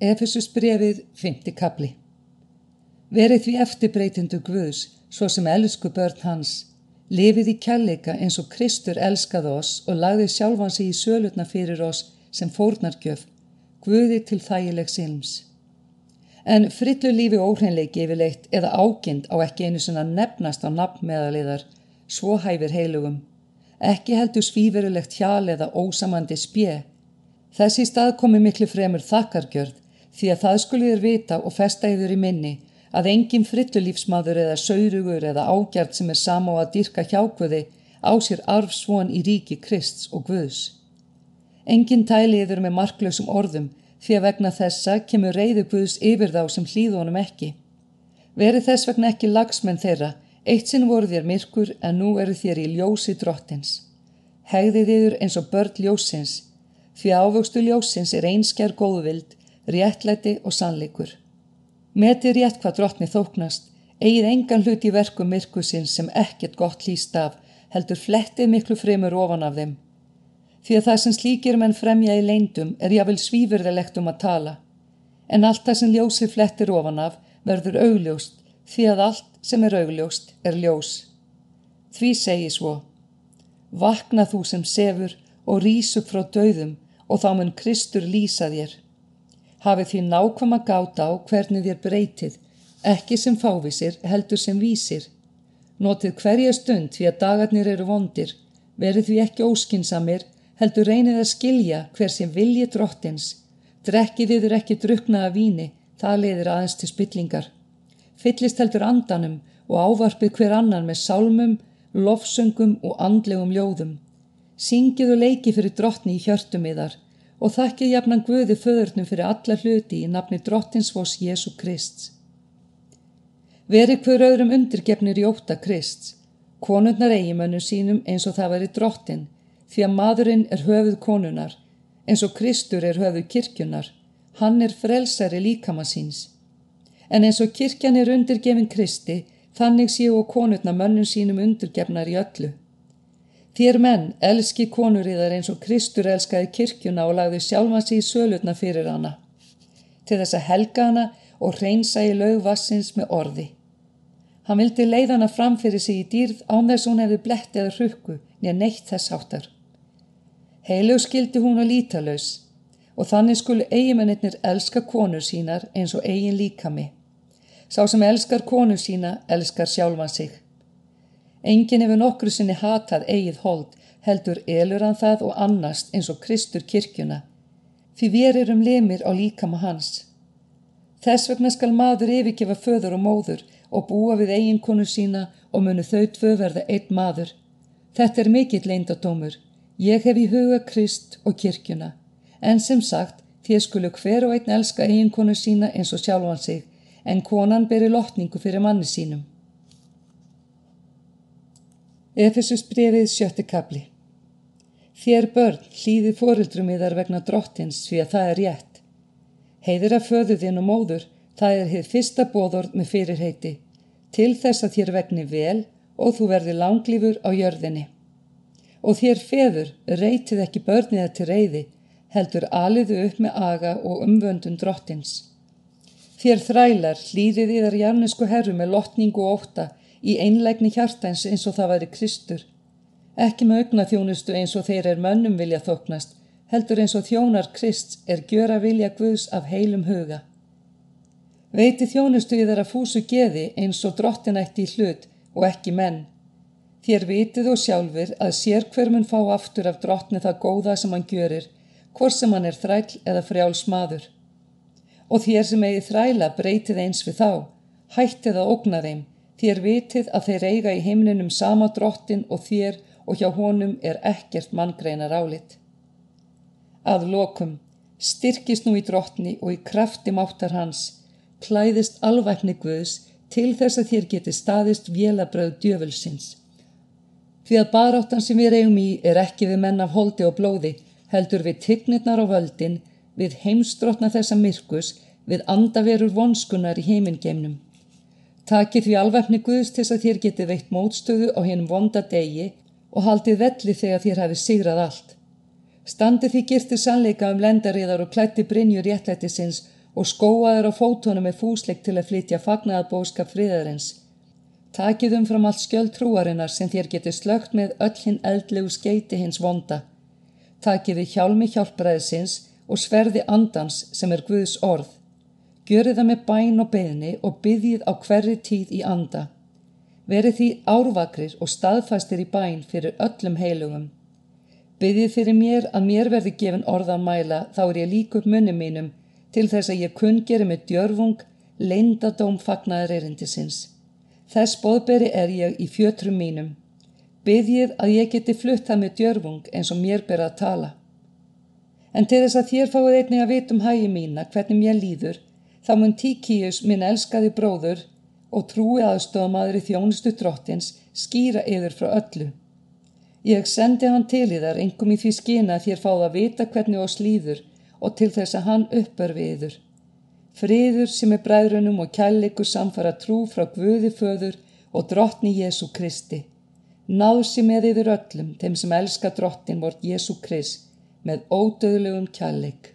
Efesus brefið 5. kapli Verið því eftirbreytindu Guðs, svo sem elsku börn hans, lifið í kjalleika eins og Kristur elskaði oss og lagði sjálfan sig í sölutna fyrir oss sem fórnargjöf, Guði til þægileg silms. En frillu lífi óhreinleiki yfirleitt eða ágind á ekki einu svona nefnast á nafnmeðaliðar, svo hæfir heilugum. Ekki heldur svíverulegt hjal eða ósamandi spje. Þessi stað komi miklu fremur þakkargjörð því að það skuliður vita og festa yfir í minni að engin frittulífsmaður eða saurugur eða ágjart sem er sama á að dyrka hjákvöði á sér arfsvon í ríki Krists og Guðs. Engin tæli yfir með marklausum orðum því að vegna þessa kemur reyðu Guðs yfir þá sem hlýðunum ekki. Veri þess vegna ekki lagsmenn þeirra, eitt sinn voru þér myrkur en nú eru þér í ljósi drottins. Hegði þiður eins og börn ljósins, því ávöxtu ljósins er einskjær góðvild, réttlæti og sannleikur. Meti rétt hvað drottni þóknast, eigið engan hlut í verkum myrkusins sem ekkert gott hlýst af, heldur flettið miklu fremur ofan af þeim. Því að það sem slíkir menn fremja í leindum er jáfnvel svífurðilegt um að tala. En allt það sem ljósið flettir ofan af verður augljóst, því að allt sem er augljóst er ljós. Því segi svo, vakna þú sem sefur og rís upp frá döðum og þá mun Kristur lýsa þér. Hafið því nákvæm að gáta á hvernig þér breytið, ekki sem fávisir heldur sem vísir. Notið hverja stund því að dagarnir eru vondir, verið því ekki óskinsamir, heldur reynið að skilja hver sem vilji drottins. Drekkið yfir ekki druknaða víni, það leiðir aðeins til spillingar. Fyllist heldur andanum og ávarpið hver annan með sálmum, lofsöngum og andlegum ljóðum. Syngið og leiki fyrir drottni í hjörtum yðar og þakkið jafnan Guði föðurnum fyrir alla hluti í nafni drottins vós Jésu Krist. Veri hver öðrum undirgefnir í óta Krist, konurnar eigimönnum sínum eins og það veri drottin, því að maðurinn er höfuð konunar, eins og Kristur er höfuð kirkjunar, hann er frelsari líkama síns. En eins og kirkjan er undirgefin Kristi, þannig séu og konurna mönnum sínum undirgefnar í öllu. Þér menn, elski konur í þar eins og Kristur elskaði kirkjuna og lagði sjálfa sig í sölutna fyrir hana. Til þess að helga hana og reynsa í lögvassins með orði. Hann vildi leið hana fram fyrir sig í dýrð án þess hún hefði blett eða hrukku nýja neitt þess áttar. Heilug skildi hún að lítalös og þannig skulu eigimennir elska konur sínar eins og eigin líkami. Sá sem elskar konur sína elskar sjálfan sig. Engin hefur nokkru sinni hatað eigið hold, heldur elur hann það og annast eins og Kristur kirkjuna, því við erum lemir á líkama hans. Þess vegna skal maður yfirgefa föður og móður og búa við eiginkonu sína og munu þau tvö verða einn maður. Þetta er mikill leindadómur. Ég hef í huga Krist og kirkjuna. En sem sagt, þér skulu hver og einn elska eiginkonu sína eins og sjálfan sig, en konan beri lotningu fyrir manni sínum. Efesus brefið sjötti kapli Þér börn hlýði fórildrum í þar vegna drottins því að það er rétt. Heiður að föðu þinn og móður, það er heið fyrsta bóðord með fyrirheiti, til þess að þér vegni vel og þú verði langlífur á jörðinni. Og þér feður reytið ekki börniða til reyði, heldur aliðu upp með aga og umvöndun drottins. Þér þrælar hlýðið í þar jarnesku herru með lotningu og óta, í einlegni hjartans eins og það væri Kristur. Ekki með augna þjónustu eins og þeir er mönnum vilja þoknast, heldur eins og þjónar Krist er gjöra vilja Guðs af heilum huga. Veiti þjónustu í þeirra fúsu geði eins og drottinætti í hlut og ekki menn. Þér vitið og sjálfur að sér hver mun fá aftur af drottni það góða sem hann gjörir, hvort sem hann er þræll eða frjáls maður. Og þér sem eigi þræla breytið eins við þá, hættið að ógna þeim, Þér vitið að þeir eiga í heimninum sama drottin og þér og hjá honum er ekkert manngreinar álit. Að lokum, styrkist nú í drottni og í krafti máttar hans, klæðist alvækni Guðs til þess að þér geti staðist vélabröð djöfulsins. Því að baráttan sem við reyum í er ekki við menn af holdi og blóði, heldur við tignirnar á völdin, við heimstrotna þessa myrkus, við andaverur vonskunar í heimingeimnum. Takið því alvefni Guðs til að þér getið veitt mótstöðu á hennum vonda degi og haldið velli þegar þér hafið sigrað allt. Standið því girtir sannleika um lendariðar og klætti brinjur réttlættisins og skóaður á fótónum með fúsleik til að flytja fagnaða bóskap friðarins. Takið um fram allt skjöld trúarinnar sem þér getur slögt með öll hinn eldlegu skeiti hins vonda. Takið við hjálmi hjálpræðisins og sverði andans sem er Guðs orð. Gjörið það með bæn og beðni og byggið á hverri tíð í anda. Verið því árvakrir og staðfæstir í bæn fyrir öllum heilugum. Byggið fyrir mér að mér verði gefin orðan mæla þá er ég lík upp munni mínum til þess að ég kunngeri með djörfung leindadóm fagnaðar erindisins. Þess bóðberi er ég í fjötrum mínum. Byggið að ég geti flutt það með djörfung eins og mér ber að tala. En til þess að þér fáið einnig að vitum hægi mína hvernig mér líður, þá mun Tíkíus minn elskaði bróður og trúi aðstofamaður í þjónustu drottins skýra yfir frá öllu. Ég sendi hann til í þar engum í því skina þér fáið að vita hvernig oss líður og til þess að hann uppar viður. Friður sem er bræðrunum og kærleikur samfara trú frá Guði föður og drottni Jésu Kristi. Náðsi með yfir öllum, þeim sem elska drottin vort Jésu Krist, með ódöðlegum kærleik.